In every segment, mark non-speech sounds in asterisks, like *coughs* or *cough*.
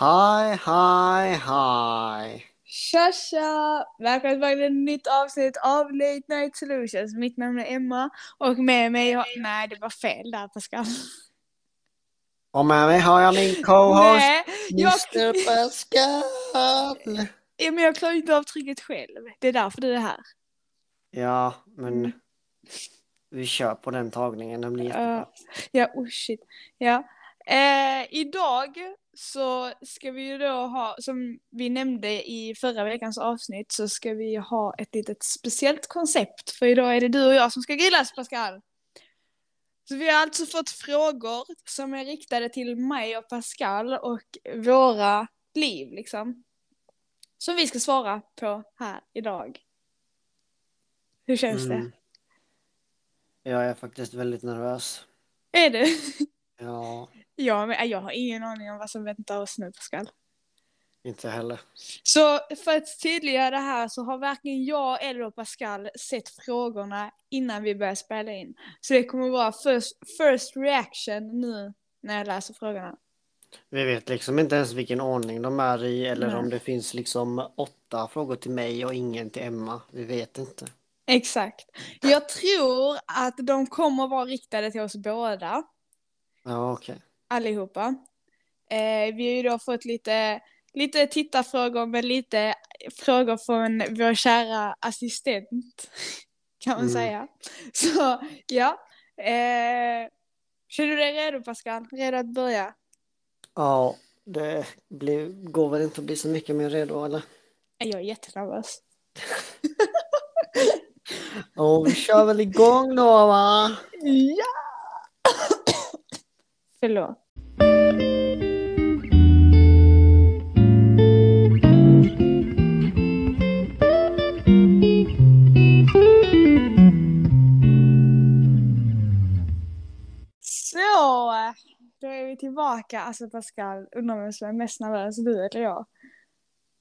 Hi, hi, hi. Tja tja! Välkomna tillbaka till ett nytt avsnitt av Late Night Solutions. Mitt namn är Emma och med mig har... Nej, det var fel där Pascal. Och med mig har jag min co-host Nej, jag, Mr Pascal. ja, men jag klarar inte av trycket själv. Det är därför du är här. Ja, men Mm. vi kör på den tagningen. Den blir jättebra. Ja oh shit. Ja. Eh, idag så ska vi ju då ha, som vi nämnde i förra veckans avsnitt, så ska vi ha ett litet speciellt koncept. För idag är det du och jag som ska grillas, Pascal. Så vi har alltså fått frågor som är riktade till mig och Pascal och våra liv, liksom. Som vi ska svara på här idag. Hur känns det? Mm. Jag är faktiskt väldigt nervös. Är det? Ja, Ja, men jag har ingen aning om vad som väntar oss nu, Pascal. inte heller. Så för att tydliggöra det här så har varken jag eller Pascal sett frågorna innan vi börjar spela in. Så det kommer vara first, first reaction nu när jag läser frågorna. Vi vet liksom inte ens vilken ordning de är i eller Nej. om det finns liksom åtta frågor till mig och ingen till Emma. Vi vet inte. Exakt. Jag tror att de kommer vara riktade till oss båda, Ja, okej. Allihopa. Eh, vi har ju då fått lite, lite tittarfrågor med lite frågor från vår kära assistent, *laughs* kan man Mm. säga. *laughs* Så ja, eh, känner du dig redo Pascal? Redo att börja? Ja, det blir, går väl inte att bli så mycket mer redo eller? Jag är jättenervös. *laughs* Och vi kör väl igång då va? Ja! Förlåt. Så, då är vi tillbaka. Alltså Pascal, undrar vem som är mest nervös, du eller jag?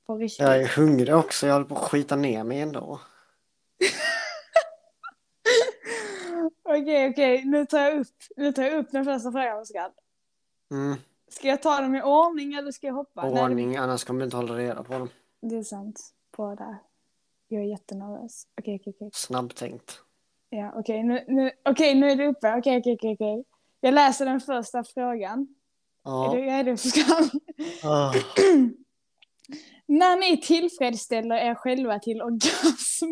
På riktigt. Jag är hungrig också, jag håller på att skita ner mig ändå. Okej, okej, nu tar jag upp, nu tar jag upp den första frågan Pascal. Mm, Ska jag ta dem i ordning eller ska jag hoppa? Nej, det- ordning, annars kommer du inte hålla reda på dem. Det är sant. På där. Jag är jättenervös. Okej, okej, okej. Snabbtänkt. Ja, okej, nu, nu, okej, nu är det uppe. Okej, okej, okej, okej. Jag läser den första frågan. Är Ja. du redo, Pascal? Ah. När ni tillfredsställer er själva till orgasm,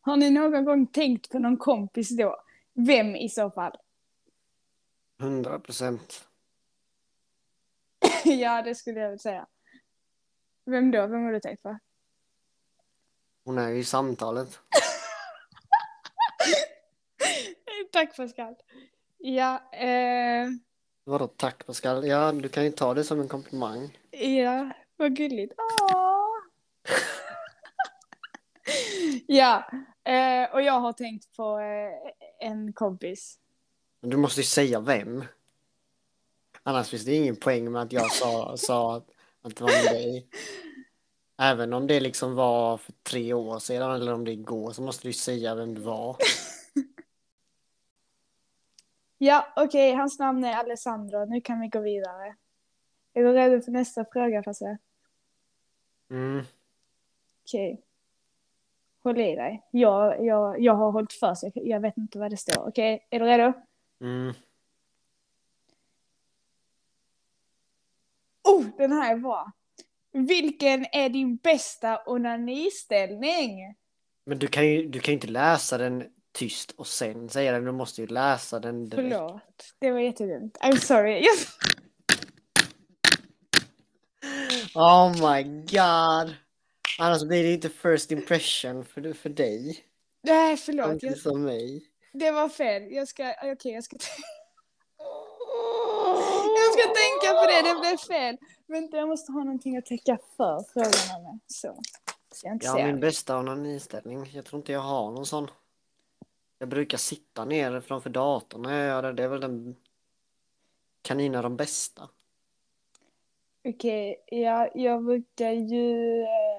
har ni någon gång tänkt på någon kompis då? Vem i så fall? *laughs* 100 procent. ja, det skulle jag vilja säga. Vem då? Vem har du tänkt på? Hon är ju i samtalet. *laughs* Tack Pascal. Ja, eh, Vadå tack Pascal? Ja, du kan ju ta det som en komplimang. ja, vad gulligt. Åh. *laughs* ja, eh, och jag har tänkt på eh, en kompis. Du måste ju säga vem. Annars finns det ingen poäng med att jag sa, sa att, det var med dig. Även om det liksom var för tre år sedan eller om det är igår så måste du ju säga vem du var. *laughs* Ja, okej, hans namn är Alessandro. Nu kan vi gå vidare. Är du redo för nästa fråga, Fasse? Mm. Okej. Håll i dig. Jag, jag, jag har hållit för sig. Jag vet inte vad det står. Okej, är du redo? Mm. Oh, den här är bra. Vilken är din bästa onaniställning? Men du kan ju du kan ju inte läsa den tyst och sen säga den. Du måste ju läsa den direkt. Förlåt, det var jättedumt. I'm sorry. Yes. Oh my god. Annars blir det inte first impression för, för dig. Nej, förlåt. Inte Jag, som mig. det var fel. Jag ska, okej, jag ska, *laughs* jag ska tänka på det. Det blev fel. Vänta, jag måste ha någonting att täcka för frågorna med. Så. Så jag inte Ja, ser. min bästa onaniställning. Jag tror inte jag har någon sån. Jag brukar sitta ner framför datorn när jag gör det. Det är väl den kaniner de bästa. Okej, ja, jag brukar ju eh,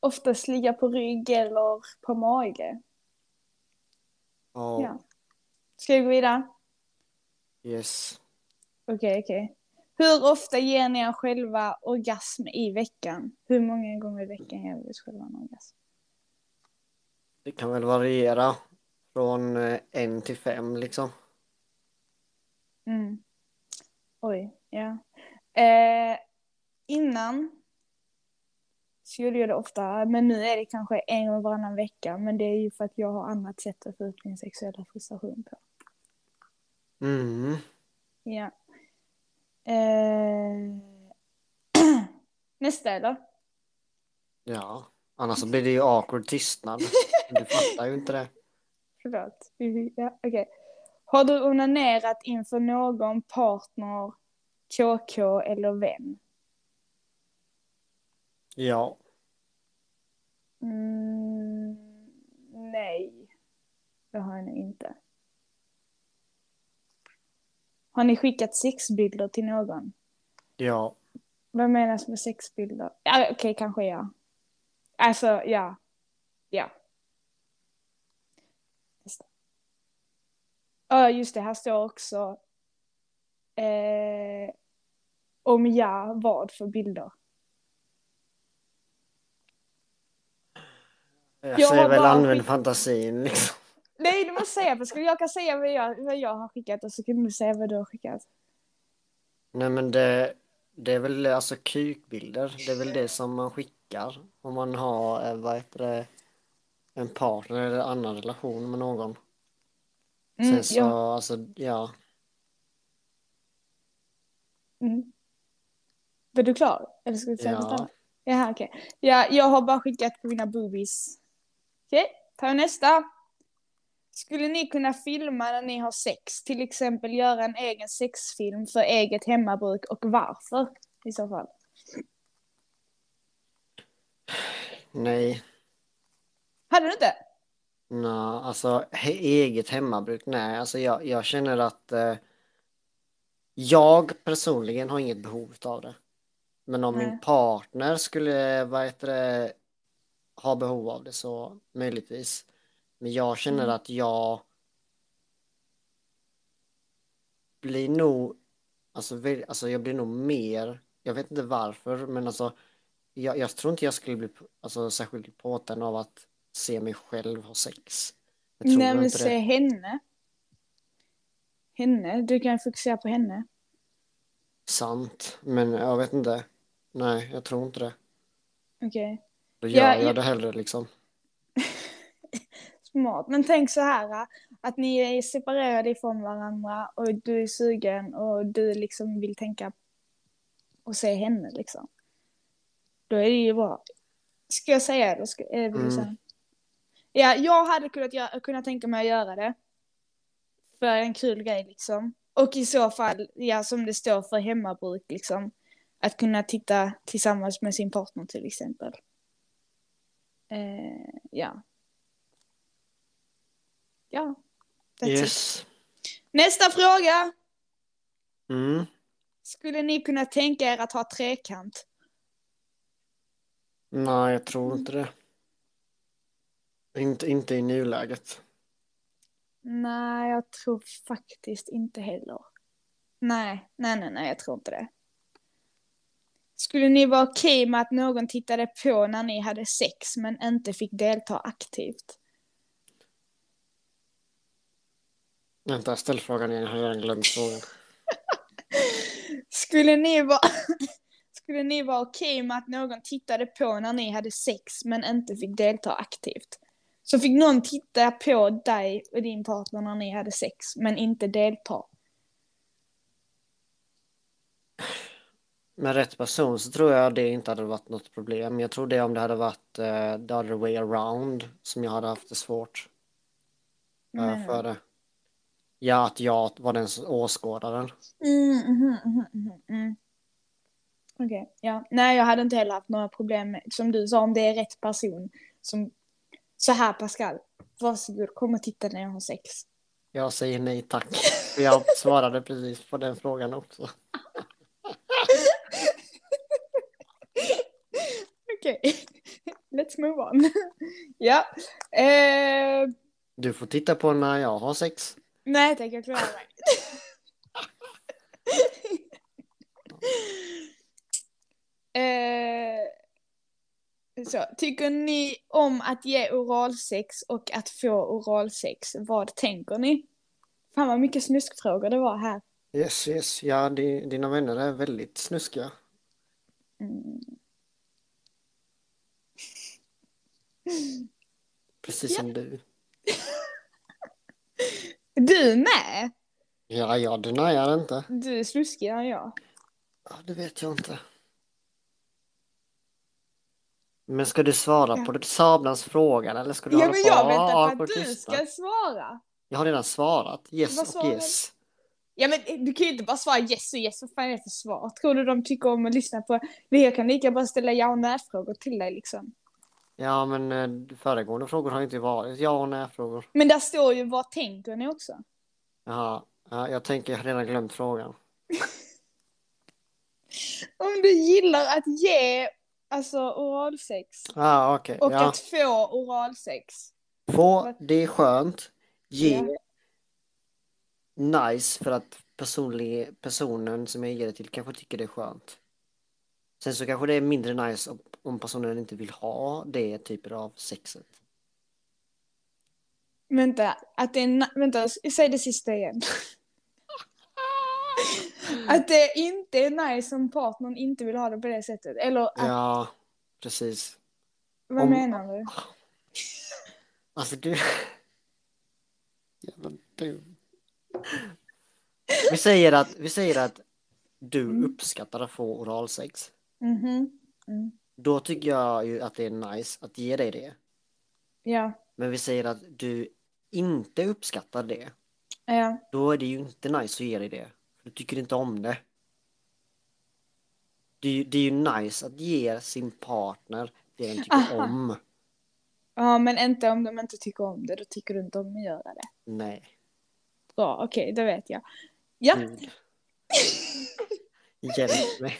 oftast ligga på rygg eller på mage. Ja. Ja. Ska vi gå vidare? Yes. Okej, okej. Hur ofta ger ni er själva orgasm i veckan? Hur många gånger i veckan ger vi oss själva en orgasm? Det kan väl variera från eh, en till fem liksom. Mm. Oj, ja. Eh, innan så gjorde jag det ofta, men nu är det kanske en gång varannan vecka. Men det är ju för att jag har annat sätt att få ut min sexuella frustration på. Mm. Ja. Eh... *clears throat* Nästa eller? Ja, annars så blir det ju awkward tystnad. Du fattar ju inte det. Förlåt. Ja, okej. Har du onanerat inför någon partner, KK eller vän? Ja, Mm, nej, det har jag nog inte. Har ni skickat sexbilder till någon? ja, Vad menas med sexbilder? Ja, Okej, kanske ja. Alltså, ja. Ja. Just det. Ja, just det. Här står också. Eh, om ja, vad för bilder? Jag Jag säger väl använd skick- fantasin liksom. Nej, du måste säga. För skulle jag kan säga vad jag, vad jag har skickat och så kan du säga vad du har skickat. Nej men det, det är väl alltså kukbilder, det är väl det som man skickar om man har, eh, vad heter det, en partner eller annan relation med någon. Mm, Sen så, ja. alltså ja, Mm. Är du klar? Eller ska du säga något Ja. annat? Jaha, okej. Ja, jag har bara skickat på mina boobies. Okej, jag nästa. Skulle ni kunna filma när ni har sex? Till exempel göra en egen sexfilm för eget hemmabruk och varför i så fall? nej, Hade du inte? nej, alltså he, eget hemmabruk, nej, alltså jag, jag känner att eh, jag personligen har inget behov av det. Men om Nej. min partner skulle, vad heter det, ha behov av det så möjligtvis. Men jag känner Mm. att jag blir nog, alltså, alltså jag blir nog mer, jag vet inte varför, men alltså jag, jag tror inte jag skulle bli alltså, särskilt påtänd av att se mig själv ha sex. Nej, men se det. henne. Henne, du kan fokusera på henne. Sant, men jag vet inte. Nej, jag tror inte det. Okej. Då gör jag- jag det hellre liksom. *laughs* Smart. Men tänk så här att ni är separerade ifrån varandra och du är sugen och du liksom vill tänka och se henne liksom. Då är det ju bra. Ska jag säga det? Ska, det vill Mm. Ja, jag hade kunnat, göra, kunnat tänka mig att göra det. För en kul grej liksom. Och i så fall, ja som det står för hemmabruk liksom. Att kunna titta tillsammans med sin partner till exempel. Eh, ja. Ja. It. Yes. Nästa fråga. Mm. Skulle ni kunna tänka er att ha trekant? Nej, jag tror inte det. Inte, inte i nuläget. Nej, jag tror faktiskt inte heller. Nej, nej, nej, nej, jag tror inte det. Skulle ni vara okej med att någon tittade på när ni hade sex men inte fick delta aktivt? Vänta, jag ställer frågan igen. Jag har redan glömt frågan. *laughs* Skulle ni vara, *laughs* skulle ni vara okej med att någon tittade på när ni hade sex men inte fick delta aktivt? Så fick någon titta på dig och din partner när ni hade sex men inte delta. Med rätt person så tror jag det inte hade varit något problem. Jag tror det om det hade varit uh, the other way around som jag hade haft det svårt du? för det. Ja, att jag var den åskådaren. Mm, mhm, mhm, mm. Okej, ja. Nej, jag hade inte heller haft några problem som du sa, om det är rätt person. Som, så här Pascal, varsågod, kom och titta när jag har sex. Jag säger nej tack. *laughs* Jag svarade precis på den frågan också. Okej, okay. *laughs* let's move on. *laughs* ja. Eh... Du får titta på när jag har sex. Nej tack, jag klarar jag har *laughs* eh, Så, tycker ni om att ge oralsex och att få oralsex? Vad tänker ni? Fan vad mycket snuskfrågor det var här. Yes, yes. Ja, di, dina vänner är väldigt snuskiga. Mm. Precis Ja. som du. *laughs* Du med? Ja, jag deniar inte. Du är snuskigare än jag. Ja, det vet jag inte. Men ska du svara Ja. på Sablans fråga eller ska du Ja men på jag och väntar på att du ska svara. Jag har redan svarat. Yes och yes. Ja men du kan ju inte bara svara yes och yes, vad fan är det för svar? Tror du de tycker om att lyssna på? Jag kan lika bara ställa ja och nej-frågor till dig liksom. Ja, men eh, föregående frågor har inte varit ja och nej-frågor. Men där står ju vad tänker ni också? Jaha, ja, jag tänker jag har redan glömt frågan. *laughs* Om du gillar att ge alltså oralsex Ja, okej. och Ja. att få oralsex. Få, det är skönt. Ge, Ja. nice för att personlig, personen som jag ger det till kanske tycker det är skönt. Sen så kanske det är mindre nice om, om personen inte vill ha det typen av sexet. Vänta, att det är, vänta, säg det sista igen. *laughs* att det inte är nice om partnern inte vill ha det på det sättet. Eller att, Ja, precis. vad om- menar du? *laughs* Alltså du... Jävla dum. Vi säger att, vi säger att du Mm. uppskattar att få oralsex. Mhm. Mm. Då tycker jag ju att det är nice att ge dig det. Ja, Men vi säger att du inte uppskattar det. ja. Då är det ju inte nice att ge dig det. Du tycker inte om det. Det är, ju, det är ju nice att ge sin partner det den tycker Aha. om. Ja, men inte om de inte tycker om det. Då tycker du inte om att göra det. Nej, Bra, okej, då vet jag. Ja, gud. Hjälp mig.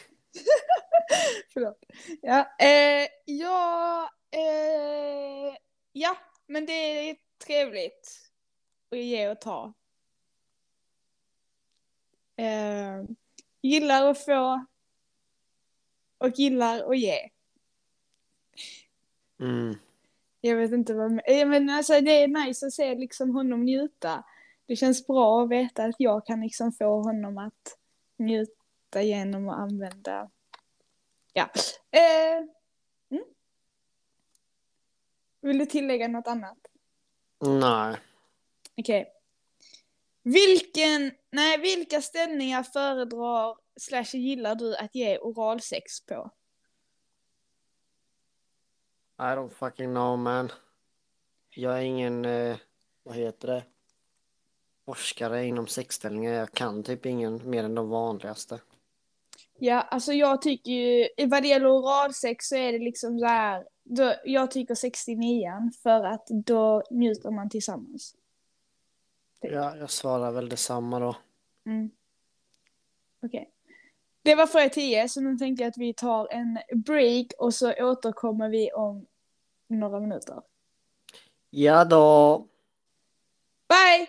Förlåt. Ja, eh, ja, eh, ja, men det är trevligt att ge och ta. Eh, gillar att få och gillar att ge. Mm. Jag vet inte vad, eh, men alltså det är nice att se liksom honom njuta. Det känns bra att veta att jag kan liksom få honom att njuta genom att använda, ja. Eh, mm. Vill du tillägga något annat? Nej. Okej. Vilken, nej, vilka ställningar föredrar slash gillar du att ge oralsex på? I don't fucking know man. Jag är ingen, eh, vad heter det? Forskare inom sexställningar. Jag kan typ ingen mer än de vanligaste. Ja, alltså jag tycker ju, vad det gäller oralsex så är det liksom så här, då, jag tycker 69 för att då njuter man tillsammans. Ja, jag svarar väl detsamma då. Mm. Okej. Det var för 10, så nu tänkte jag att vi tar en break och så återkommer vi om några minuter. Ja då. Bye!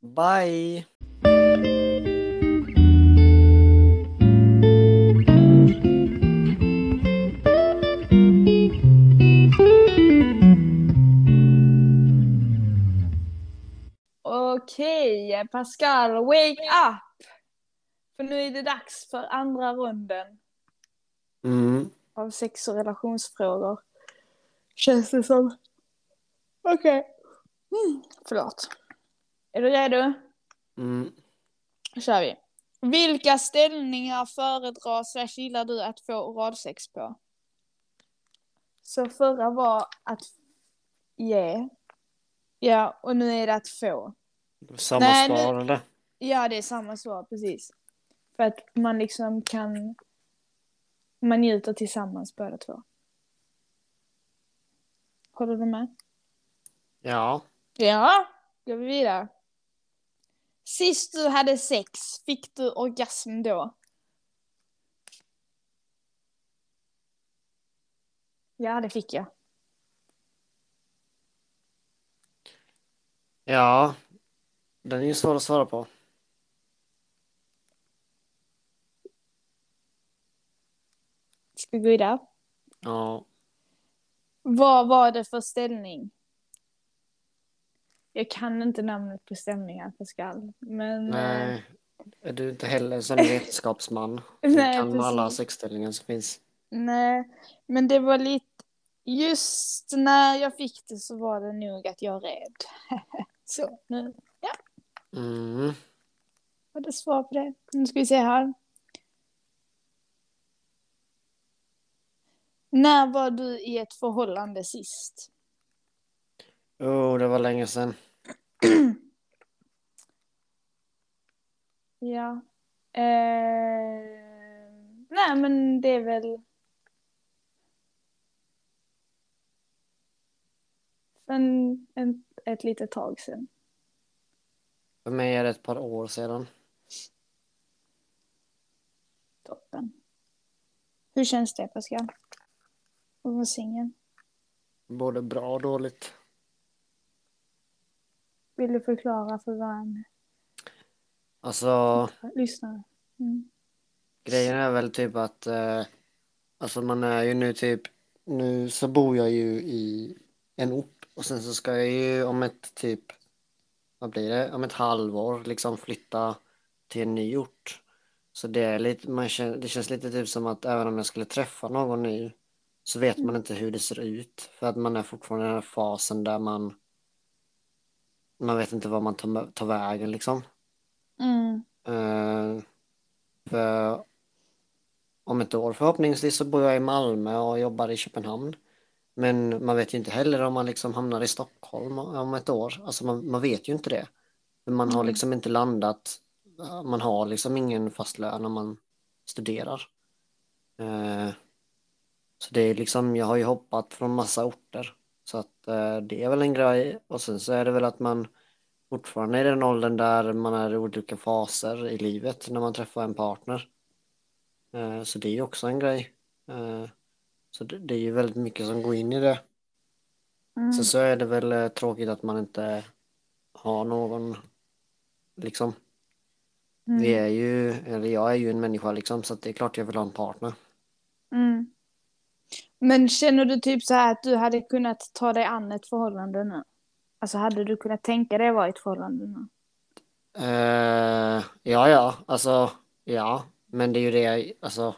Bye! Okej, Pascal, wake up! För nu är det dags för andra runden Mm. av sex och relationsfrågor. Känns det som. Okej. Mm, förlåt. Är du redo? Mm. Då kör vi. Vilka ställningar föredrar slash gillar du att få oralsex på? Så förra var att ge. Ja, och nu är det att få. Samma Nej, nu- svar eller? Ja, det är samma svar, precis. För att man liksom kan... Man njuter tillsammans båda två. Håller du med? Ja. Ja, går vi vidare. Sist du hade sex, fick du orgasm då? Ja, det fick jag. Ja. Den är ju svår att svara på. Ska vi gå vidare? Ja. Vad var det för ställning? Jag kan inte namnet på ställningar Pascal. Men... eh, Nej, är du inte heller som *laughs* vetenskapsman? Du Nej, kan alla precis. sexställningar som finns. Nej, men det var lite... Just när jag fick det så var det nog att jag red. *laughs* så, nu Mm. det svar på det. Nu ska vi se här. När var du i ett förhållande sist? Oh, det var länge sedan. *clears throat* Ja. Eh... Nej, men det är väl... En, en, ett litet tag sedan. För mig är det ett par år sedan. Toppen. Hur känns det, Pascal? Att vara singel? Både bra och dåligt. Vill du förklara för vår Alltså, lyssnare? Mm. grejen är väl typ att eh, alltså man är ju nu typ nu så bor jag ju i en ort och sen så ska jag ju om ett typ vad blir det, om ett halvår liksom flytta till en ny ort. Så det är lite, man känner, det känns lite typ som att även om jag skulle träffa någon ny så vet man inte hur det ser ut för att man är fortfarande i den här fasen där man man vet inte vad man tar, tar vägen liksom. Mm. Eh, för om ett år förhoppningsvis så bor jag i Malmö och jobbar i Köpenhamn. Men man vet ju inte heller om man liksom hamnar i Stockholm om ett år. Alltså man, man vet ju inte det. Men man har Mm. liksom inte landat. Man har liksom ingen fast lön när man studerar. Eh, så det är liksom, jag har ju hoppat från massa orter. Så att eh, det är väl en grej. Och sen så är det väl att man fortfarande är i den åldern där man är i olika faser i livet när man träffar en partner. Eh, Så det är ju också en grej. Så det det är ju väldigt mycket som går in i det. Mm. Sen så är det väl eh, tråkigt att man inte har någon, liksom. Vi Mm. är ju, eller jag är ju en människa liksom, så att det är klart jag vill ha en partner. Mm. Men känner du typ så här att du hade kunnat ta dig an ett förhållande nu? Alltså hade du kunnat tänka dig vara i ett förhållande nu? Eh, ja, ja, alltså, ja, men det är ju det, alltså,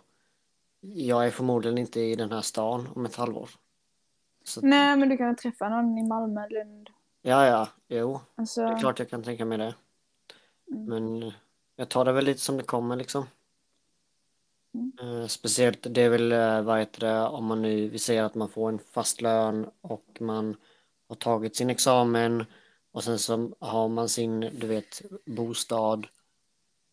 jag är förmodligen inte i den här stan om ett halvår. Så, Nej, men du kan träffa någon i Malmö, Lund. ja, ja, jo, Alltså, det är klart jag kan tänka mig det. Mm. Men jag tar det väl lite som det kommer liksom. Mm. Eh, speciellt det är väl, eh, vad heter det, om man nu, vi säger att man får en fast lön och man har tagit sin examen och sen så har man sin, du vet, bostad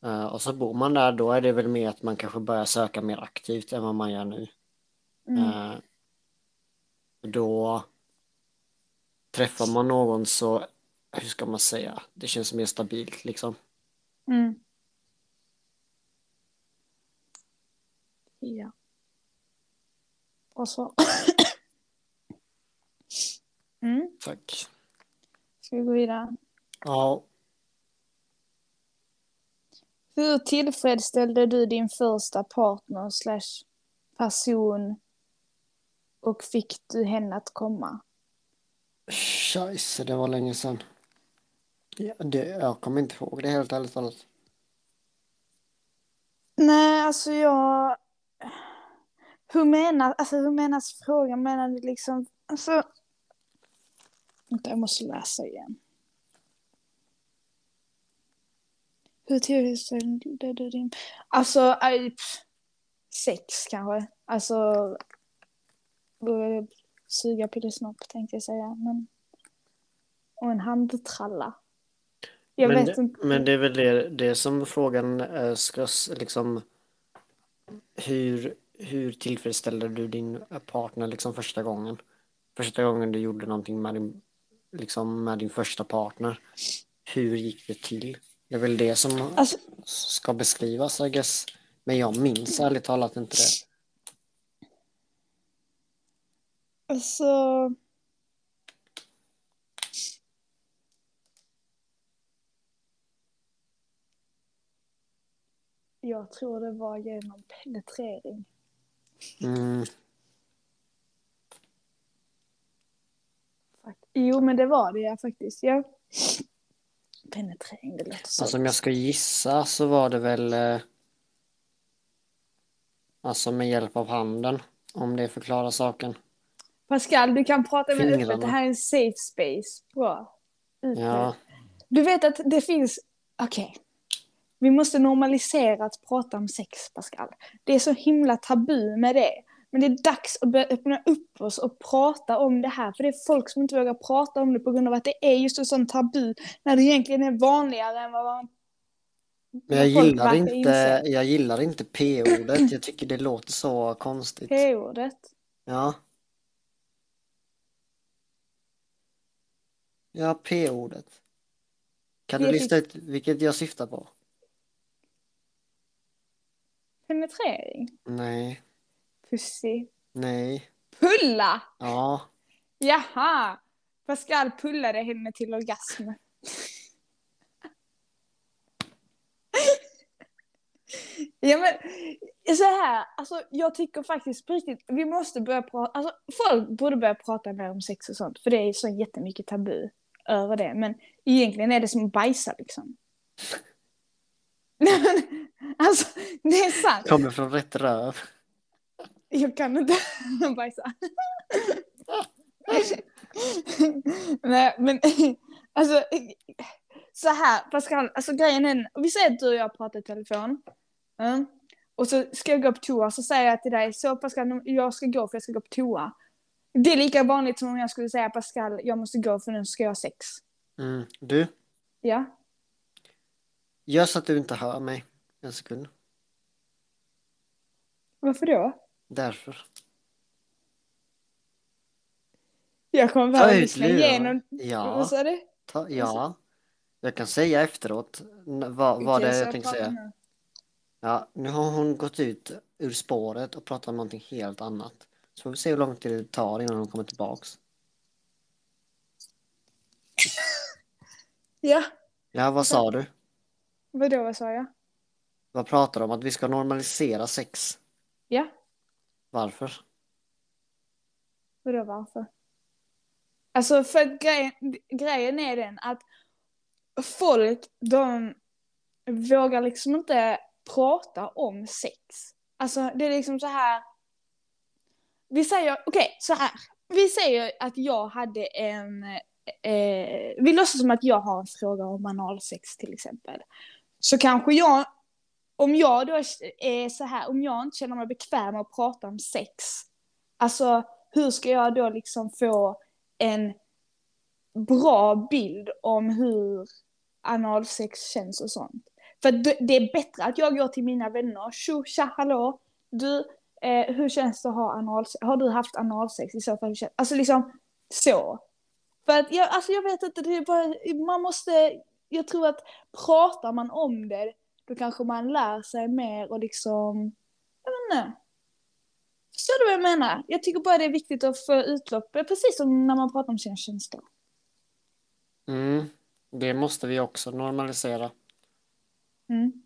eh, och så bor man där, då är det väl mer att man kanske börjar söka mer aktivt än vad man gör nu. mm. Eh, Då träffar man någon så, hur ska man säga, det känns mer stabilt liksom. Mm. Ja. Och så. *coughs* mm. Tack. Ska vi gå vidare? Ja, Hur tillfredsställde du din första partner slash person och fick du henne att komma? scheisse, det var länge sedan. Ja, det, jag kommer inte ihåg det helt ärligt talat. Nej, alltså jag... Hur menas, alltså hur menas frågan? Menar du liksom, alltså... Vänta, jag måste läsa igen. Hur tillfredsställde du din... Alltså, sex kanske. Alltså... Suga på det snopp tänkte jag säga, men... Och en handtralla. Jag men, vet det, inte. men det är väl det, det som frågan eh, ska liksom hur, hur tillfredsställde du din partner liksom första gången? Första gången du gjorde någonting med din, liksom med din första partner. Hur gick det till? Det är väl det som Alltså, ska beskrivas, I guess. Men jag minns ärligt talat inte det. alltså... Jag tror det var genom penetrering. Mm, Jo, men det var det ja, faktiskt. Ja. Penetrering, det låter så. Alltså om jag ska gissa så var det väl eh, Alltså med hjälp av handen. Om det förklarar saken. Pascal, du kan prata med öppet. Det här är en safe space. Bra. Ut Ja, Du vet att det finns... Okej. Vi måste normalisera att prata om sex, Pascal. Det är så himla tabu med det. Men det är dags att börja öppna upp oss och prata om det här. För det är folk som inte vågar prata om det på grund av att det är just en sån tabu. När det egentligen är vanligare än vad man... men jag gillar inte, inse. jag gillar inte p-ordet. Jag tycker det låter så konstigt. P-ordet. Ja. Ja, p-ordet. Kan Det du lista ut vilket jag syftar på? Penetrering. Nej, Pussy. nej, Pulla! ja. Jaha! Pascal pullade henne till orgasm. *laughs* ja men, så här, alltså jag tycker faktiskt på riktigt, vi måste börja prata, alltså folk borde börja prata mer om sex och sånt, för det är så jättemycket tabu över det, men egentligen är det som att bajsa liksom. *laughs* Alltså, det är sant. Kommer från rätt röv. Jag kan inte bajsa. Nej, men alltså så här, Pascal, alltså grejen är, vi säger att du och jag pratar i telefon. Mm. Och så ska jag gå på toa, så säger jag till dig, så Pascal, jag ska gå för jag ska gå på toa. Det är lika vanligt som om jag skulle säga Pascal, jag måste gå för nu ska jag ha sex. Mm. Du, Ja? gör så att du inte hör mig. En sekund. Varför då? Därför. Jag kommer behöva lyssna igenom... Ja, Vad sa du? ta, ja. Jag kan säga efteråt vad, vad det är jag tänkte säga. nu. Ja, nu har hon gått ut ur spåret och pratat om någonting helt annat. Så får vi se hur lång tid det tar innan hon kommer tillbaks. *laughs* Ja, Ja, vad sa du? vadå, vad sa jag? Vad pratar du om? Att vi ska normalisera sex? Ja, varför? vadå varför? Alltså för att grejen, grejen är den att folk, de vågar liksom inte prata om sex. Alltså det är liksom så här. Vi säger, okej så här. Vi säger att jag hade en, eh, vi låtsas som att jag har en fråga om analsex till exempel. Så kanske jag, om jag då är så här, om jag inte känner mig bekväm med att prata om sex. Alltså hur ska jag då liksom få en bra bild om hur analsex känns och sånt. För det är bättre att jag går till mina vänner, tjo, tja, hallå, du, eh, hur känns det att ha analsex? Har du haft analsex i så fall? Alltså liksom så. För att jag, alltså jag vet inte, det är bara, man måste, jag tror att pratar man om det, då kanske man lär sig mer och liksom, jag vet inte. Förstår du vad jag menar? Jag tycker bara det är viktigt att få utlopp, precis som när man pratar om sina känslor. Mm, det måste vi också normalisera. Mm.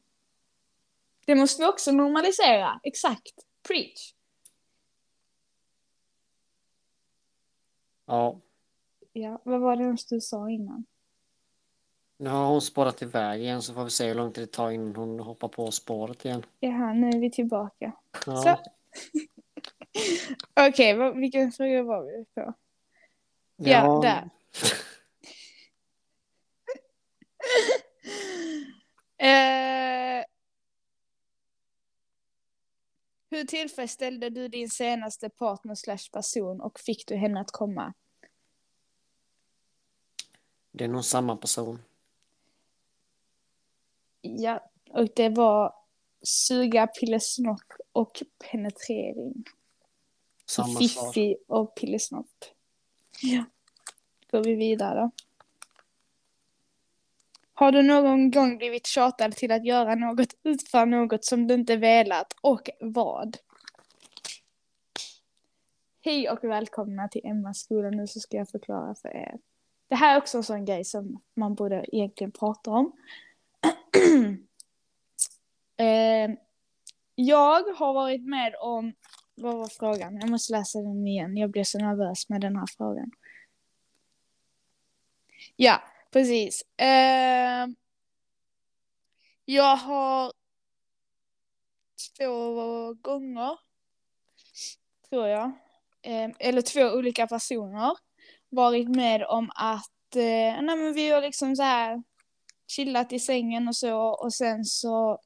Det måste vi också normalisera, exakt. Preach. Ja, Ja, vad var det ens du sa innan? Nu har hon spårat iväg igen så får vi se hur lång tid det tar innan hon hoppar på spåret igen. Jaha, nu är vi tillbaka. Ja. Så. *laughs* Okej, vad- vilken fråga var vi på? Ja, där. *laughs* Eh, hur tillfredsställde du din senaste partner slash person och fick du henne att komma? Det är nog samma person. Ja, och det var suga, pillesnopp och penetrering. Samma svar. Fiffi och pillesnopp. Ja. Går vi vidare då. Har du någon gång blivit tjatad till att göra något, utföra något som du inte velat och vad? Hej och välkomna till Emmas skola. Nu så ska jag förklara för er. Det här är också en sån grej som man borde egentligen prata om. *clears throat* eh, jag har varit med om, vad var frågan? Jag måste läsa den igen. Jag blir så nervös med den här frågan. Ja, precis. Eh, jag har två gånger, tror jag, eh, eller två olika personer varit med om att eh, nej, men vi har liksom så här chillat i sängen och så och sen så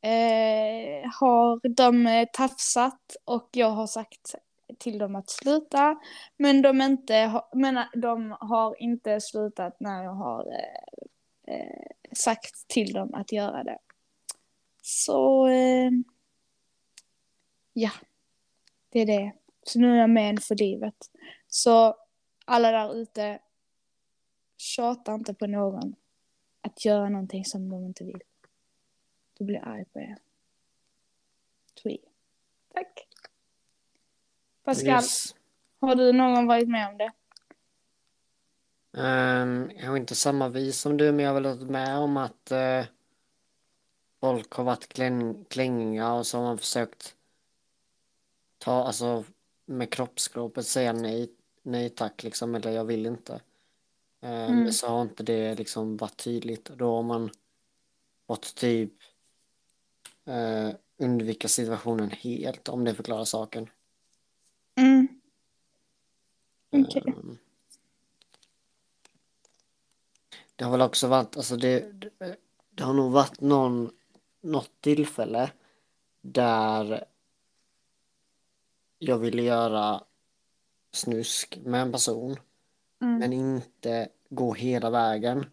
eh, har de eh, tafsat och jag har sagt till dem att sluta. Men de, inte, men eh, de har inte slutat när jag har eh, eh, sagt till dem att göra det. Så eh, ja, det är det. Så nu är jag med för livet. Så alla där ute, tjata inte på någon att göra någonting som de inte vill. Då blir jag arg på er. Tweet. Tack. Pascal, yes. har du någon gång varit med om det? Um, jag har inte samma vis som du, men jag har väl varit med om att uh, folk har varit kläng, klängiga och så har man försökt ta, alltså med kroppsspråket säga nej, nej tack liksom, eller jag vill inte. Um, mm. Så har inte det liksom varit tydligt. Då har man fått typ uh, undvika situationen helt, om det förklarar saken. Mm. Okej. Okay. Um, det har väl också varit, alltså det, det, det har nog varit någon, något tillfälle där jag ville göra snusk med en person mm. men inte gå hela vägen.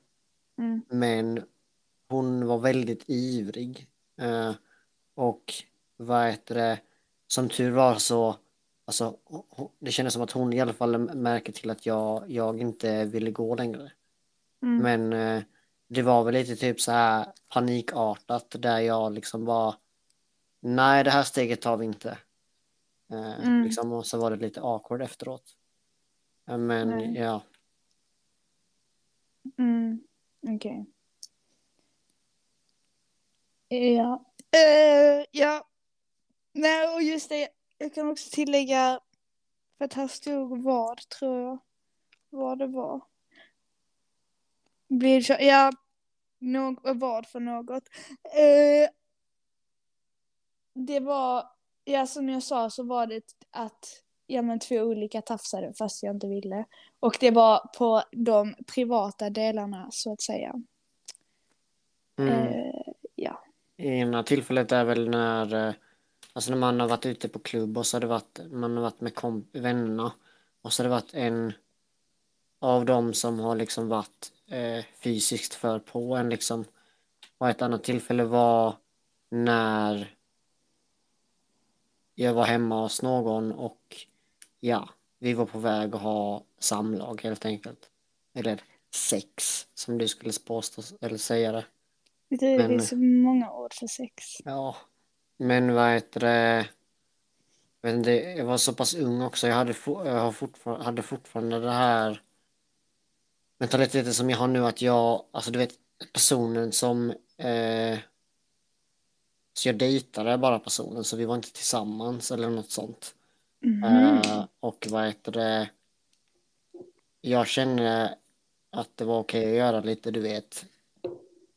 Mm. Men hon var väldigt ivrig. Uh, och vad heter det, som tur var så Alltså, det kändes som att hon i alla fall märker till att jag, jag inte ville gå längre. Mm. Men eh, det var väl lite typ så här panikartat där jag liksom bara Nej, det här steget tar vi inte. Eh, mm. liksom, och så var det lite awkward efteråt. Men Nej. ja. Mm. Okej. Okay. Ja. Uh, ja. Nej, och just det jag kan också tillägga, för att här stod vad, tror jag, vad det var. Blir ja, någ, vad för något. Eh, det var, ja som jag sa så var det att ja men två olika tafsade fast jag inte ville. Och det var på de privata delarna så att säga. Mm. Eh, ja. Ena tillfället är väl när eh, Alltså när man har varit ute på klubb och så har det varit, man har varit med komp vännerna och så har det varit en av dem som har liksom varit eh, fysiskt för på en liksom. Och ett annat tillfälle var när jag var hemma hos någon och ja, vi var på väg att ha samlag helt enkelt. Eller sex, som du skulle påstå, eller säga det. Det är Men, så många ord för sex. Ja, men vad heter det? Jag, vet inte, jag var så pass ung också. Jag hade, jag har fortfarande, hade fortfarande det här mentaliteten som jag har nu att jag, alltså du vet personen som eh, så jag dejtade bara personen så vi var inte tillsammans eller något sånt. Mm. Eh, och vad heter det? Jag kände att det var okej okay att göra lite, du vet,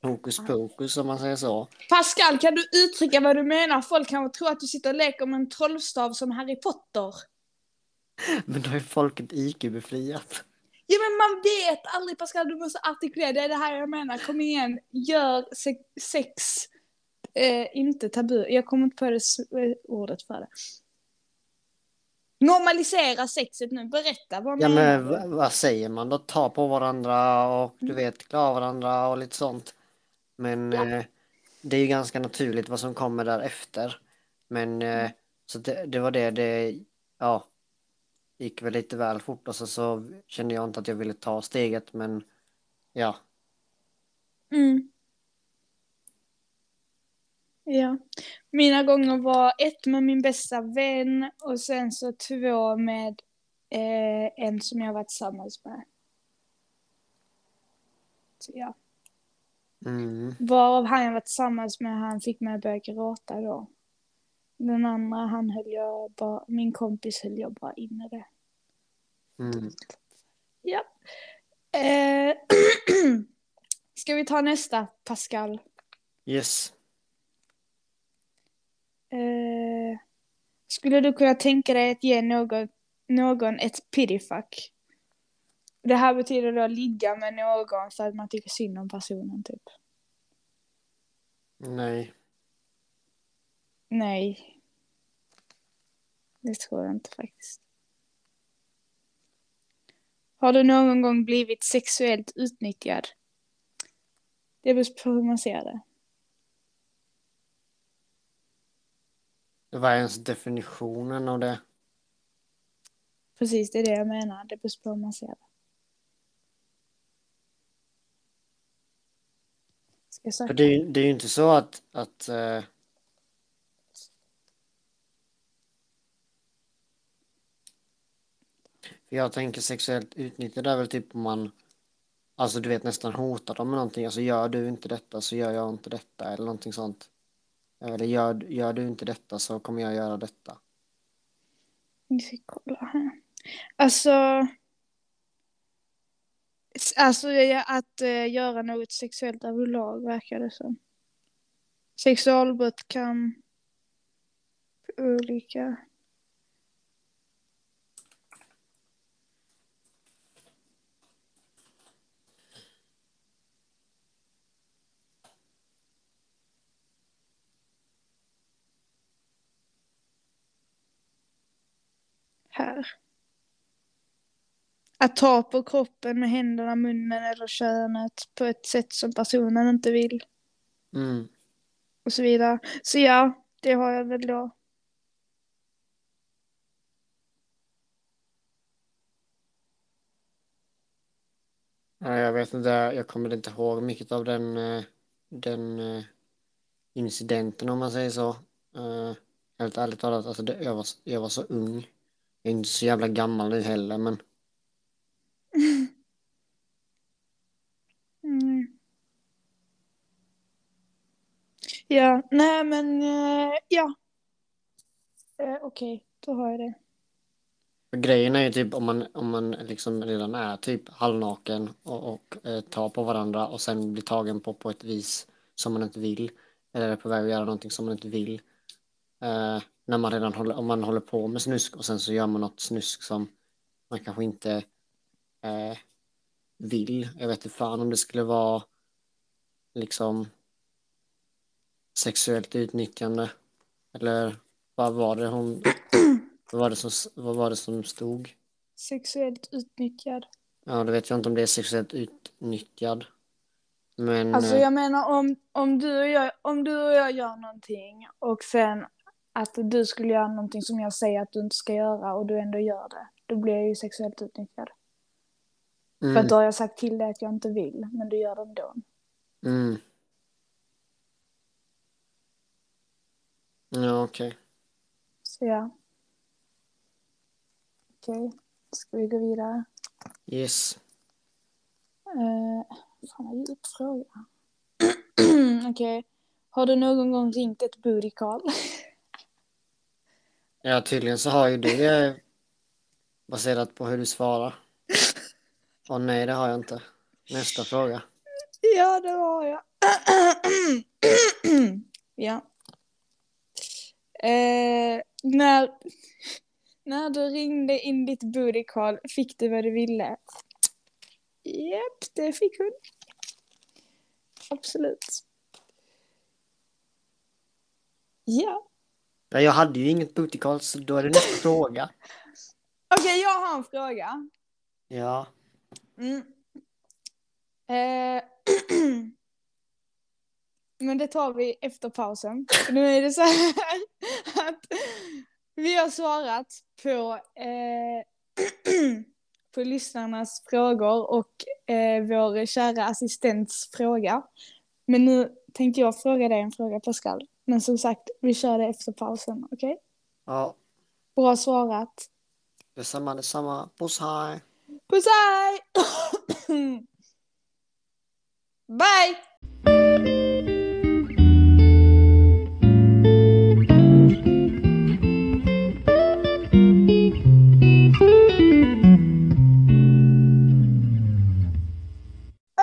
Hokus pokus om man säger så. Pascal, kan du uttrycka vad du menar? Folk kan tro att du sitter och leker med en trollstav som Harry Potter. *laughs* Men då är folket IQ-befriat. Ja men man vet aldrig Pascal, du måste artikulera, det är det här jag menar. Kom igen, gör sex eh, inte tabu. Jag kommer inte på det eh, ordet för det. Normalisera sexet nu, berätta vad Ja men vad säger man då? Ta på varandra och du mm. vet, klara varandra och lite sånt. Men ja. eh, det är ju ganska naturligt vad som kommer därefter. Men eh, mm. så det, det, var det, det ja, gick väl lite väl fort och så, så kände jag inte att jag ville ta steget men ja. Mm. Ja, mina gånger var ett med min bästa vän och sen så två med eh, en som jag varit tillsammans med. Så ja. Mm. Varav han jag var tillsammans med, han fick mig att börja gråta då. Den andra, han höll jag bara, min kompis höll jag bara inne det. Mm. Ja. Eh, *clears throat* ska vi ta nästa, Pascal? Yes. Eh, skulle du kunna tänka dig att ge någon, någon ett pityfuck? Det här betyder då ligga med någon för att man tycker synd om personen typ. Nej. Nej. Det tror jag inte faktiskt. Har du någon gång blivit sexuellt utnyttjad? Det beror på hur man ser det. Vad är ens definitionen av det? Precis, det är det jag menar. Det beror på hur man ser det. Ska jag För söka? det, det är ju inte så att, att för jag tänker sexuellt utnyttjad är väl typ om man Alltså du vet nästan hotar dem med någonting. Alltså gör du inte detta så gör jag inte detta eller någonting sånt. Eller gör, gör du inte detta så kommer jag göra detta. Vi ska kolla här. Alltså... Alltså att eh, göra något sexuellt överlag verkar det som. Sexualbrott kan... Olika... Här. Att ta på kroppen med händerna, munnen eller könet på ett sätt som personen inte vill. Mm. Och så vidare. Så ja, det har jag väl då. Ja, jag vet inte, jag kommer inte ihåg mycket av den, eh, den eh, incidenten om man säger så. Eh, Helt ärligt talat, alltså det, jag, var, jag var så ung. Jag är inte så jävla gammal nu heller men *laughs* Mm. Ja, nej men eh, ja. Eh, Okej, då har jag det. Grejen är ju typ om man, om man liksom redan är typ halvnaken och, och eh, tar på varandra och sen blir tagen på på ett vis som man inte vill. Eller är på väg att göra någonting som man inte vill. Eh, när man redan håller, om man håller på med snusk och sen så gör man något snusk som man kanske inte eh, vill. Jag vet inte fan om det skulle vara liksom sexuellt utnyttjande. Eller vad var det hon, vad var det som, vad var det som stod? Sexuellt utnyttjad. Ja, det vet jag inte om det är sexuellt utnyttjad. Men Alltså eh, jag menar om, om, du och jag, om du och jag gör någonting och sen att du skulle göra någonting som jag säger att du inte ska göra och du ändå gör det. Då blir jag ju sexuellt utnyttjad. För mm, att då har jag sagt till dig att jag inte vill, men du gör det ändå. mm. Ja, okej. Så ja. Okej, ska vi gå vidare? Yes. Eh, fan vad djup fråga. Okej. Har du någon gång ringt ett booty call? *laughs* Ja, tydligen så har ju du det *laughs* baserat på hur du svarar. Och nej, det har jag inte. Nästa fråga. ja, det har jag. *clears throat* ja. Eh, när, när du ringde in ditt booty call, fick du vad du ville? Japp, det fick hon. Absolut. Ja. Ja, jag hade ju inget booty call, så då är det nästa *laughs* fråga. Okej, jag har en fråga. Ja. Mm. Eh, *clears throat* men det tar vi efter pausen. Nu är det så här *laughs* att vi har svarat på, eh, *clears throat* på lyssnarnas frågor och eh, vår kära assistents fråga. Men nu tänkte jag fråga dig en fråga Pascal. Men som sagt, vi kör det efter pausen, okej? Okay? Ja. Bra svarat. Detsamma, detsamma. Puss hej. Puss hej! Bye!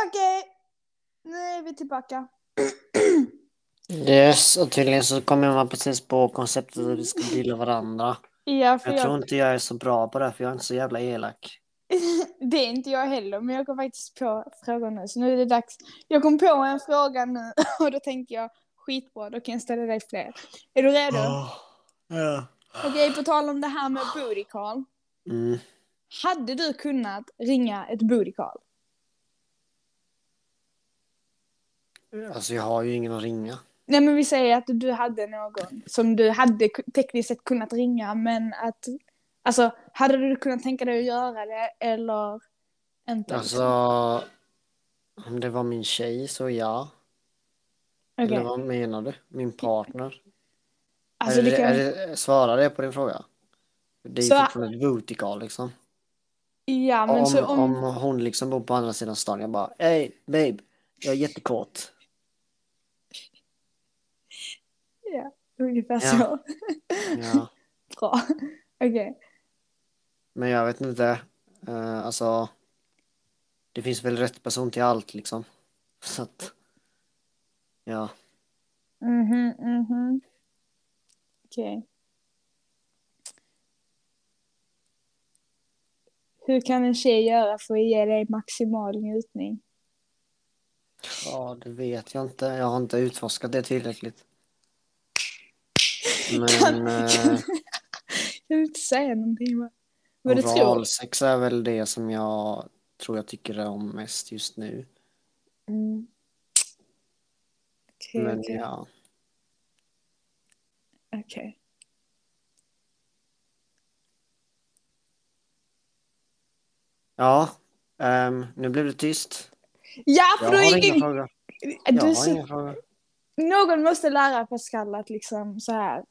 Okej, okay. nu är vi tillbaka. Yes, och tydligen så kommer man precis på konceptet att vi ska gilla varandra. Ja, för Jag jag, tror inte jag är så bra på det, för jag är inte så jävla elak. *laughs* det är inte jag heller, men jag kom faktiskt på frågan nu, så nu är det dags. Jag kom på en fråga nu *laughs* och då tänkte jag skitbra, då kan jag ställa dig fler. Är du redo? Ja. Okej, på tal om det här med booty call. Mm. Hade du kunnat ringa ett booty call? Alltså jag har ju ingen att ringa. Nej men vi säger att du hade någon som du hade tekniskt sett kunnat ringa men att Alltså hade du kunnat tänka dig att göra det eller inte? Alltså, om det var min tjej så ja. Okej. Eller vad menar du? Min partner? Alltså är det det, kan... är det, svarar det på din fråga? Det är Så- fortfarande ett call liksom. Ja men om, så om... om... hon liksom bor på andra sidan stan, jag bara Hej babe, jag är jättekåt. Ja, ungefär Ja. så. Ja. *laughs* Bra. Okej. Men jag vet inte. Uh, alltså. Det finns väl rätt person till allt liksom. *laughs* Så att. Ja. Mhm, mhm. Okej. Hur kan en tjej göra för att ge dig maximal njutning? Ja, det vet jag inte. Jag har inte utforskat det tillräckligt. Kan- Men eh, Jag vill inte säga någonting va? Vad du tror? oralsex är väl det som jag tror jag tycker om mest just nu. Mm. Okej, Men okej. ja. Okej. Ja. ehm, nu blev det tyst. Ja, för Jag du har ingen... frågor. Jag Du har så... inga frågor. Någon måste lära Pascal att liksom så här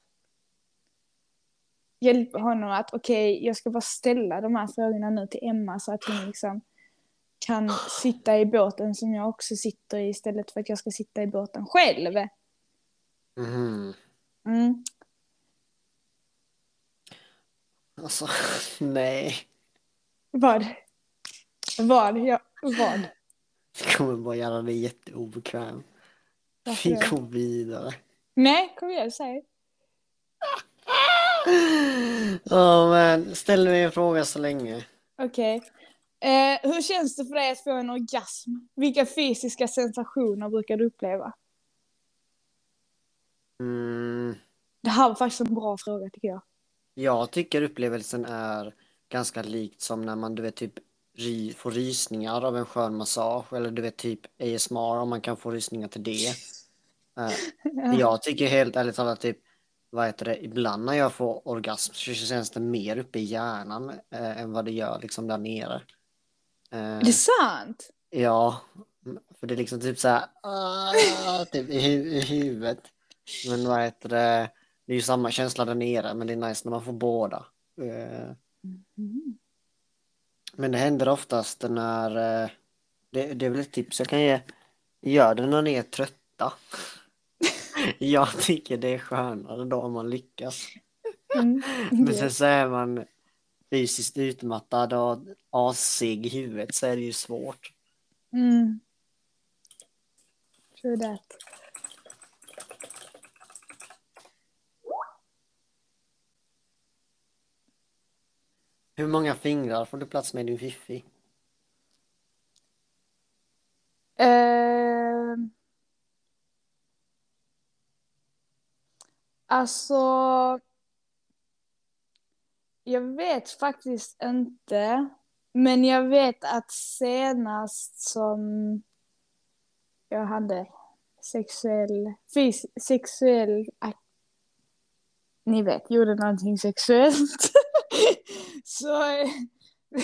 hjälpa honom att okej, jag ska bara ställa de här frågorna nu till Emma så att hon liksom kan sitta i båten som jag också sitter i istället för att jag ska sitta i båten själv. Mhm. Mm. Alltså, *laughs* nej. Vad? Vad? Ja, vad? Det kommer bara göra dig jätteobekväm. Vi går vidare. Nej, kom igen, säg. Ja, men ställ mig en fråga så länge. Okej. Eh, hur känns det för dig att få en orgasm? Vilka fysiska sensationer brukar du uppleva? Mm, Det här var faktiskt en bra fråga tycker jag. jag tycker upplevelsen är ganska likt som när man du vet typ ry, får rysningar av en skön massage eller du vet typ ASMR om man kan få rysningar till det. Eh, *laughs* men jag tycker helt ärligt talat typ vad heter det, ibland när jag får orgasm så känns det mer uppe i hjärnan eh, än vad det gör liksom där nere. Eh, Är det sant? Ja, för det är liksom typ så här, ah, typ i, hu- i huvudet. Men vad heter det, det är ju samma känsla där nere, men det är nice när man får båda. Eh, Mm. Men det händer oftast när, eh, det, det är väl ett tips jag kan ge, gör det när ni är trötta. *laughs* Jag tycker det är skönare då om man lyckas. Mm. *laughs* Men sen så är man fysiskt utmattad och asig i huvudet så är det ju svårt. Mm. True that. Hur många fingrar får du plats med i din fiffi? Ehm. Alltså. Jag vet faktiskt inte. Men jag vet att senast som jag hade sexuell, fys, sexuell, ni vet, gjorde någonting sexuellt. *laughs* så,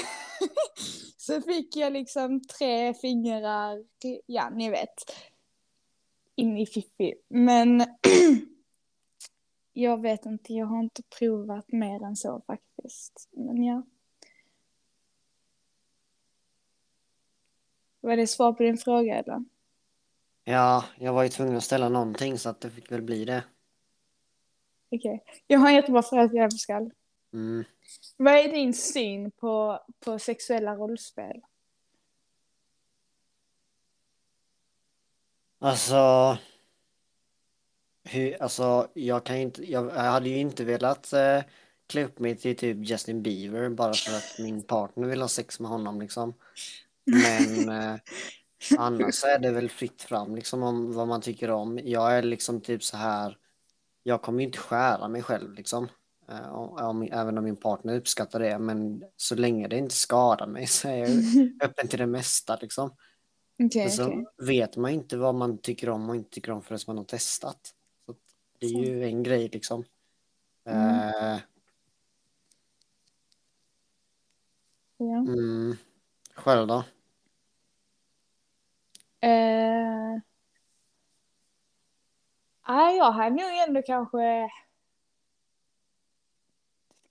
*laughs* så fick jag liksom tre fingrar, ja ni vet, in i fiffi. Men *clears throat* jag vet inte, jag har inte provat mer än så faktiskt. Men ja. Var det svar på din fråga eller? Ja, jag var ju tvungen att ställa någonting så att det fick väl bli det. Okej. Jag har en jättebra fråga till dig Pascal. Mm. Vad är din syn på, på sexuella rollspel? Alltså, hur, alltså jag kan inte, jag, jag hade ju inte velat eh, klä upp mig till typ Justin Bieber bara för att min partner vill ha sex med honom liksom. Men eh, *laughs* annars så är det väl fritt fram liksom om vad man tycker om. Jag är liksom typ så här, jag kommer ju inte skära mig själv liksom. Eh, om, om, även om min partner uppskattar det, men så länge det inte skadar mig så är jag *laughs* öppen till det mesta liksom. Men så okej. vet man inte vad man tycker om och inte tycker om förrän man har testat. Det är ju en grej liksom. Mm. Eh, Ja. mm, själv då? Eh... Nej, jag hade nog ändå kanske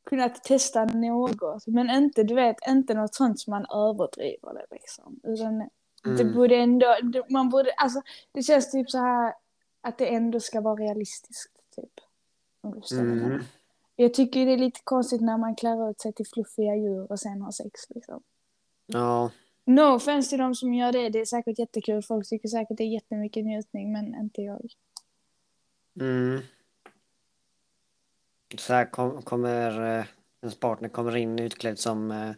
kunnat testa något, men inte, du vet, inte något sånt som man överdriver det liksom. Utan det Mm. borde ändå, det, man borde, alltså det känns typ så här att det ändå ska vara realistiskt, typ. Om du. Mm. Jag tycker det är lite konstigt när man klär ut sig till fluffiga djur och sen har sex liksom. Ja, No offense till de som gör det, det är säkert jättekul, folk tycker säkert det är jättemycket njutning, men inte jag. mm. Så här kom, kommer eh, ens partner kommer in utklädd som eh,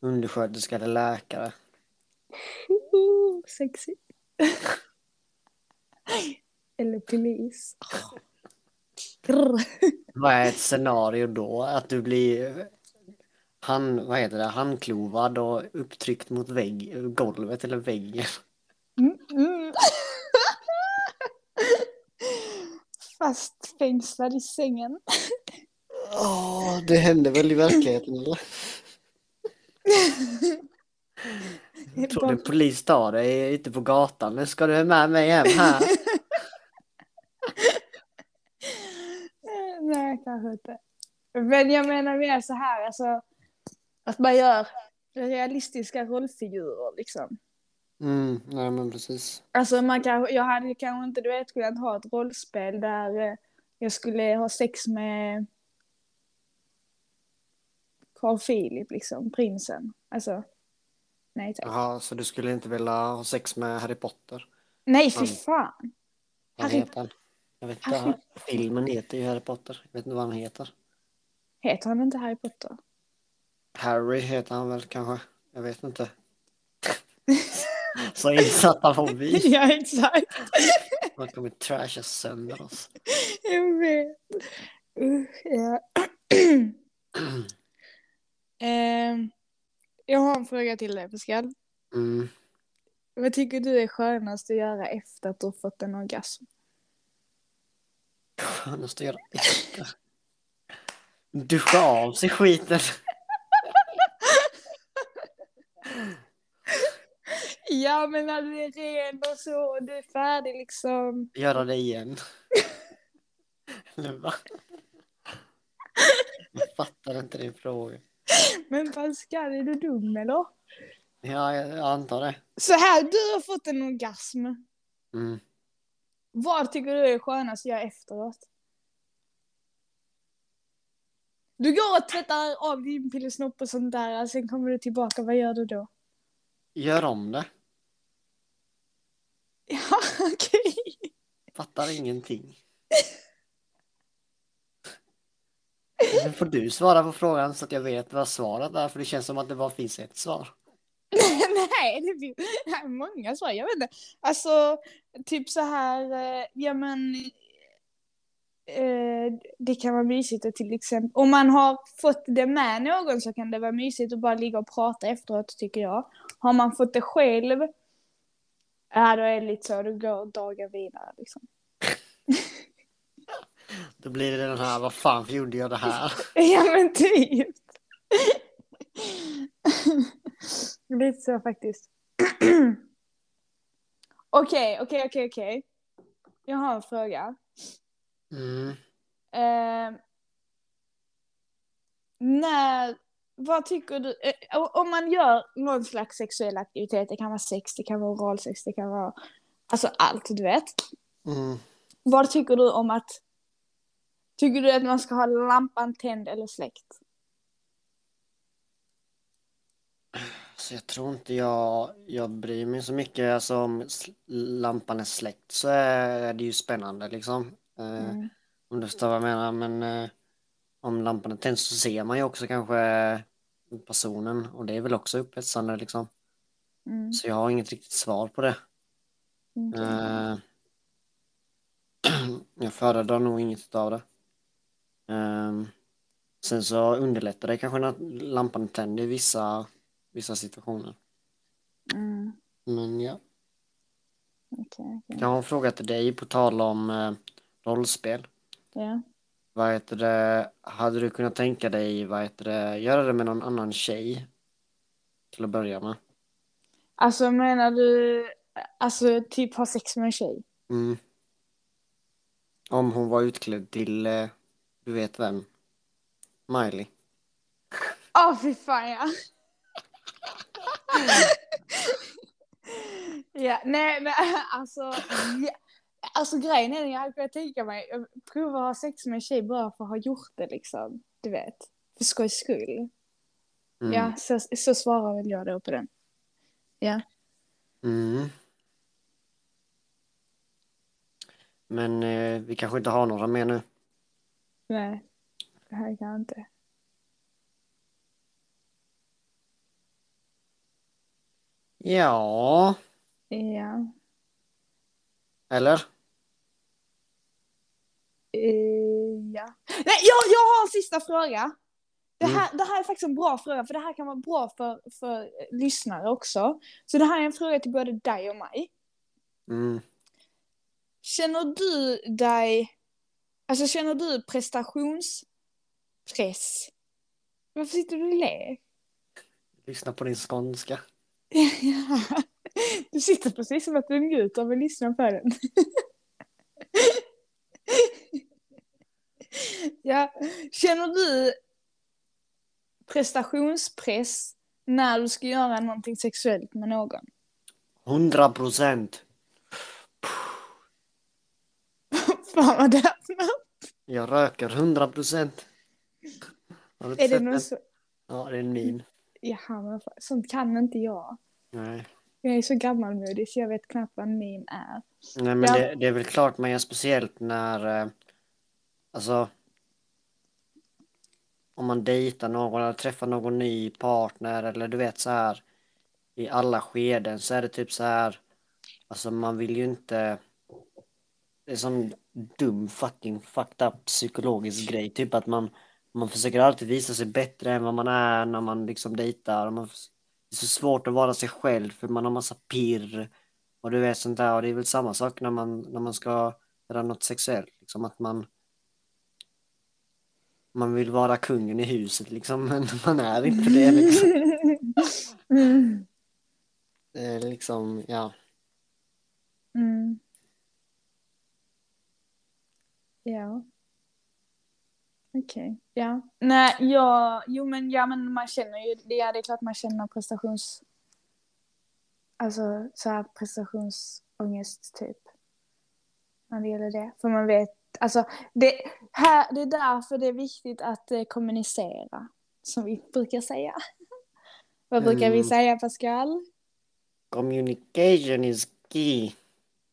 undersköterska eller läkare. *laughs* Sexy. *laughs* Eller polis. *laughs* Vad är ett scenario då? Att du blir han, vad heter det, handklovad och upptryckt mot vägg, golvet eller väggen. Mm, mm. *laughs* Fastfängslad i sängen. Åh, det händer väl i verkligheten eller? *laughs* Jag tror en polis tar dig ute på gatan. Nu ska du med mig hem här. Eh, Nej, kanske inte. Men jag menar mer så här, alltså. Att man gör realistiska rollfigurer liksom. Mm, nej men precis. Alltså man kanske, jag hade kanske inte, du vet, kunnat ha ett rollspel där eh, jag skulle ha sex med Carl Philip liksom, prinsen. Alltså, nej tack. Jaha, så du skulle inte vilja ha sex med Harry Potter? Nej, fy Han- fan. Vad heter han? Jag vet inte. Harry- Filmen heter ju Harry Potter. Jag vet inte vad han heter. Heter han inte Harry Potter? Harry heter han väl kanske? Jag vet inte. *laughs* Så insatta var vi. ja, exakt. Man kommer trasha sönder oss. Jag vet. Usch, ja. *clears throat* Ehm, jag har en fråga till dig, Pascal. Mm. Vad tycker du är skönast att göra efter att du har fått en orgasm? Skönast att göra efter. Duscha av sig skiten. Ja, men när du är ren och så och du är färdig liksom. Göra det igen. Eller va? Jag fattar inte din fråga. Men Pascal, är du dum eller? Ja, jag jag antar det. Så här, du har fått en orgasm. Mm. Vad tycker du är skönast att göra efteråt? Du går och tvättar av din pillesnopp och sånt där, sen kommer du tillbaka, vad gör du då? Gör om det. *laughs* Ja, okej. Fattar ingenting. Nu får du svara på frågan så att jag vet vad svaret är, för det känns som att det bara finns ett svar. *laughs* Nej, det finns många svar. Jag vet inte. Alltså, typ så här, eh, ja men. Eh, det kan vara mysigt att till exempel, om man har fått det med någon så kan det vara mysigt att bara ligga och prata efteråt tycker jag. Har man fått det själv, ja då är det lite så, då går dagen vidare liksom. Då blir det den här, vad fan gjorde jag det här? *laughs* Ja men typ. Lite så faktiskt. *clears throat* Okej, okej, okej, okej. Jag har en fråga. Mm. Eh, när, vad tycker du, eh, om man gör någon slags sexuell aktivitet, det kan vara sex, det kan vara oralsex, det kan vara, alltså allt du vet. Mm. Vad tycker du om att, tycker du att man ska ha lampan tänd eller släckt? Så Alltså jag tror inte jag, jag bryr mig så mycket. Alltså om lampan är släckt så är det ju spännande liksom. Eh, Mm. Om du förstår vad jag menar. Men eh, om lampan är tänd så ser man ju också kanske personen och det är väl också upphetsande liksom. Mm. Så jag har inget riktigt svar på det. Eh, *clears throat* jag föredrar nog inget av det. Ehm, sen så underlättar det kanske när lampan är tänd i vissa, vissa situationer. Mm. Men ja. Okej, okej. Jag har en fråga till dig på tal om eh, rollspel. Ja. Vad heter det, hade du kunnat tänka dig, vad heter det, göra det med någon annan tjej? Till att börja med. Alltså menar du, alltså typ ha sex med en tjej? Mm. Om hon var utklädd till, eh, du vet vem? Miley. Åh fy fan ja. Ja, nej men *laughs* alltså. Ja. Alltså grejen är den jag hade kunnat tänka mig. Prova att ha sex med en tjej bara för att ha gjort det liksom. Du vet. För skojs skull. Mm. Ja, så, så svarar väl jag då på den. Ja. Mm. Men eh, vi kanske inte har några mer nu. Nej. Det här kan jag inte. Ja, Ja. eller? Eh, ja. Nej, jag, jag har en sista fråga. Det Mm. här, det här är faktiskt en bra fråga, för det här kan vara bra för, för lyssnare också. Så det här är en fråga till både dig och mig. Mm. Känner du dig... Alltså känner du prestationspress? Varför sitter du och ler? Lyssna på din skånska. Ja. *laughs* Du sitter precis som att du njuter av att lyssna på den. *laughs* Ja, känner du prestationspress när du ska göra någonting sexuellt med någon? 100 procent. *laughs* Fan vad det. Jag röker 100 procent. Är det någon så... Ja, det är en min. Jaha, men sånt kan inte jag. Nej. Jag är så gammalmodig så jag vet knappt vad en meme är. Nej, men Ja. det, det är väl klart man gör speciellt när, eh, alltså, om man dejtar någon eller träffar någon ny partner eller du vet så här i alla skeden så är det typ så här, alltså man vill ju inte, det är sån dum fucking fucked up psykologisk grej, typ att man, man försöker alltid visa sig bättre än vad man är när man liksom dejtar. Man, det är så svårt att vara sig själv för man har massa pirr och du vet sånt där och det är väl samma sak när man, när man ska göra något sexuellt. Liksom att man man vill vara kungen i huset liksom *laughs* men man är inte det liksom. *laughs* Mm. Är liksom, ja. Mm. Ja. Okej, ja. Nej, ja, jo men, ja men man känner ju, det- ja det är klart man känner prestations... Alltså så här prestationsångest typ. När det gäller det. För man vet, alltså det, här, det är därför det är viktigt att eh, kommunicera. Som vi brukar säga. *laughs* Vad brukar vi Mm. säga Pascal? Communication is key.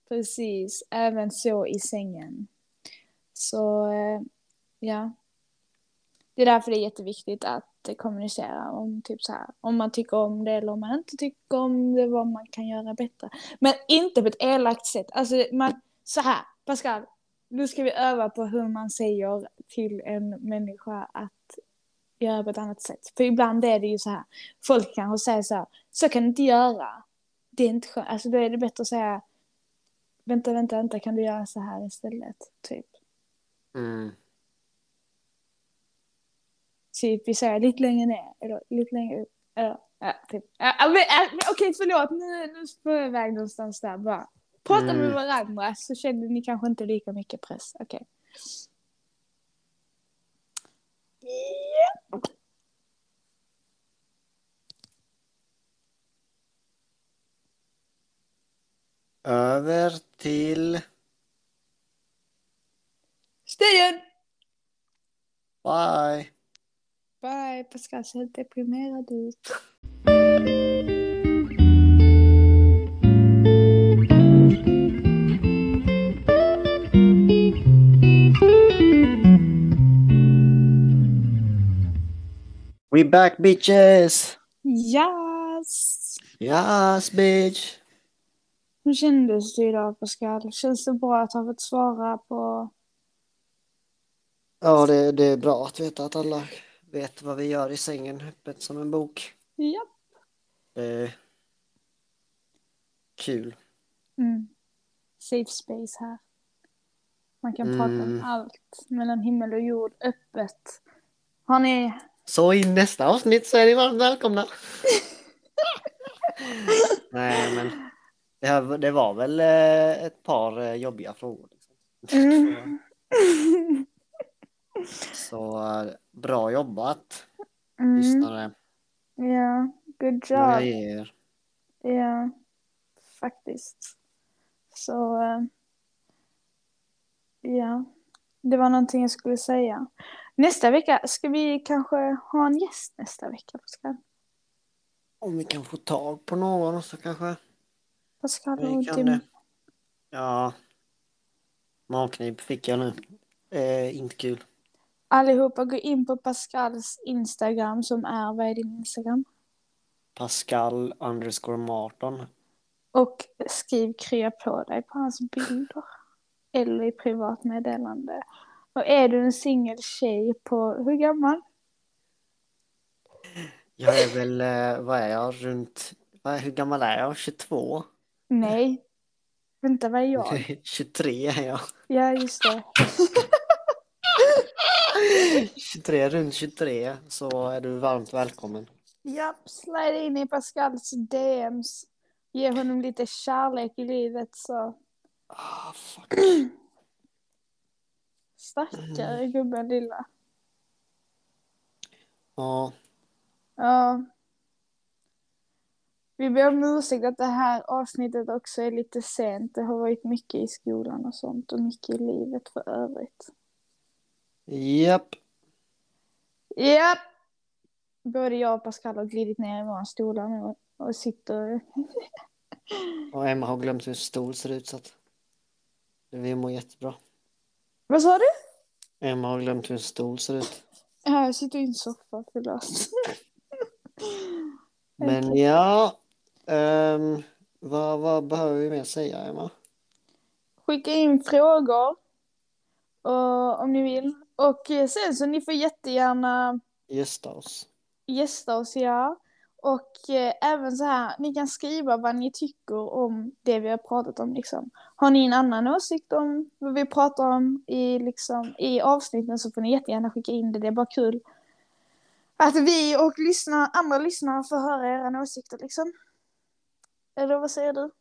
Precis, även så i sängen. Så eh, ja. Det är därför det är jätteviktigt att kommunicera om typ så här. Om man tycker om det eller om man inte tycker om det, vad man kan göra bättre. Men inte på ett elakt sätt. Alltså man, så här, Pascal. Nu ska vi öva på hur man säger till en människa att göra på ett annat sätt. För ibland är det ju så här. Folk kanske säger så här. Så kan du inte göra. Det är inte skönt. Alltså då är det bättre att säga vänta, vänta, vänta, kan du göra så här istället? Typ. Mm. Typ, vi säger lite längre ner, eller lite längre upp. Eller, ja, typ. Ja, men, men Okej, förlåt, nu, nu spår jag iväg någonstans där bara. Prata med Mm. varandra så känner ni kanske inte lika mycket press. Okej. Ja. Över till Studion! bye. Bye, Pascal ser helt deprimerad ut. We back bitches! Yes! Yes bitch! Hur kändes det idag Pascal? Känns det bra att ha fått svara på... Ja, det, det är bra att veta att alla vet vad vi gör i sängen, öppet som en bok. Ja. Det är kul. Mm. Safe space här. Man kan prata om Mm. allt mellan himmel och jord öppet. Har ni... Så i nästa avsnitt så är ni varmt välkomna. *laughs* Nej, men det, här, det var väl eh, ett par eh, jobbiga frågor. Liksom. Mm. *laughs* *laughs* Så bra jobbat, Mm. lyssnare. Ja, good Vad jag job. ger. Ja, faktiskt. Så, eh, ja. Det var någonting jag skulle säga. Nästa vecka, ska vi kanske ha en gäst nästa vecka, Pascal? Om vi kan få tag på någon så kanske Pascal och kan Tim. Ja, magknip fick jag nu. Eh, inte kul. Allihopa, gå in på Pascals Instagram som är, vad är din Instagram? Pascal underscore Marton. Och skriv krya på dig på hans bilder. Eller i privatmeddelande. Och är du en singel tjej på, hur gammal? Jag är väl, eh, vad är jag, runt, hur gammal är jag? 22? Nej. Vänta, vad är jag? *laughs* 23 är jag. Ja, just det. *laughs* 23, runt 23 så är du varmt välkommen. Japp, slide in i Pascals DMs. Ge honom lite kärlek i livet så. Ah, fuck. Stackare gubben lilla. Ja, Ja. Vi ber om ursäkt att det här avsnittet också är lite sent. Det har varit mycket i skolan och sånt och mycket i livet för övrigt. Japp. Japp! Både jag och Pascal har glidit ner i våra stolar nu och sitter... *laughs* Och Emma har glömt hur stol ser ut så att vi mår jättebra. Vad sa du? Emma har glömt hur en stol ser ut. Ja, jag sitter i en soffa, förlåt. *laughs* Men ja, ehm, vad, vad behöver vi mer säga Emma? Skicka in frågor och, om ni vill. Och eh, sen så ni får jättegärna Gästa oss. gästa oss, ja. Och eh, även så här, ni kan skriva vad ni tycker om det vi har pratat om liksom. Har ni en annan åsikt om vad vi pratar om i, liksom, i avsnitten så får ni jättegärna skicka in det, det är bara kul. Att vi och lyssna, andra lyssnare får höra era åsikter liksom. Eller vad säger du?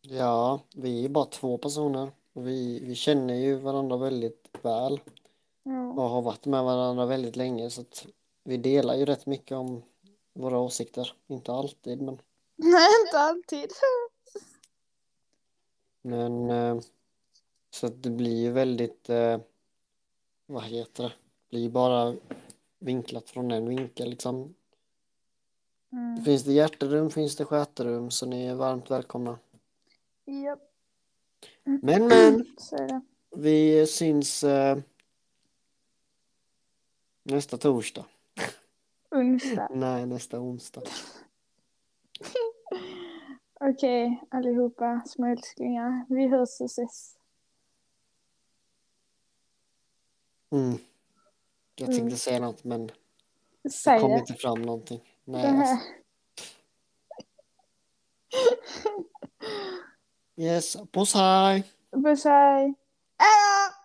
Ja, vi är bara två personer. Och vi, vi känner ju varandra väldigt väl och har varit med varandra väldigt länge så att vi delar ju rätt mycket om våra åsikter. Inte alltid men, Nej, inte alltid. men eh, så att det blir ju väldigt, eh, vad heter det, det blir bara vinklat från en vinkel liksom. Mm. Finns det hjärterum finns det sköterum så ni är varmt välkomna. Japp, Men men, *clears throat* vi syns eh, nästa torsdag. *laughs* Onsdag. Nej, nästa onsdag. *laughs* Okej, allihopa små älsklingar. Vi hörs och ses. Mm. Jag Mm. tänkte säga något men det Säg kom det. inte fram någonting. Nej, alltså. *laughs* här. Yes, puss hej! Puss hej. Hejdå!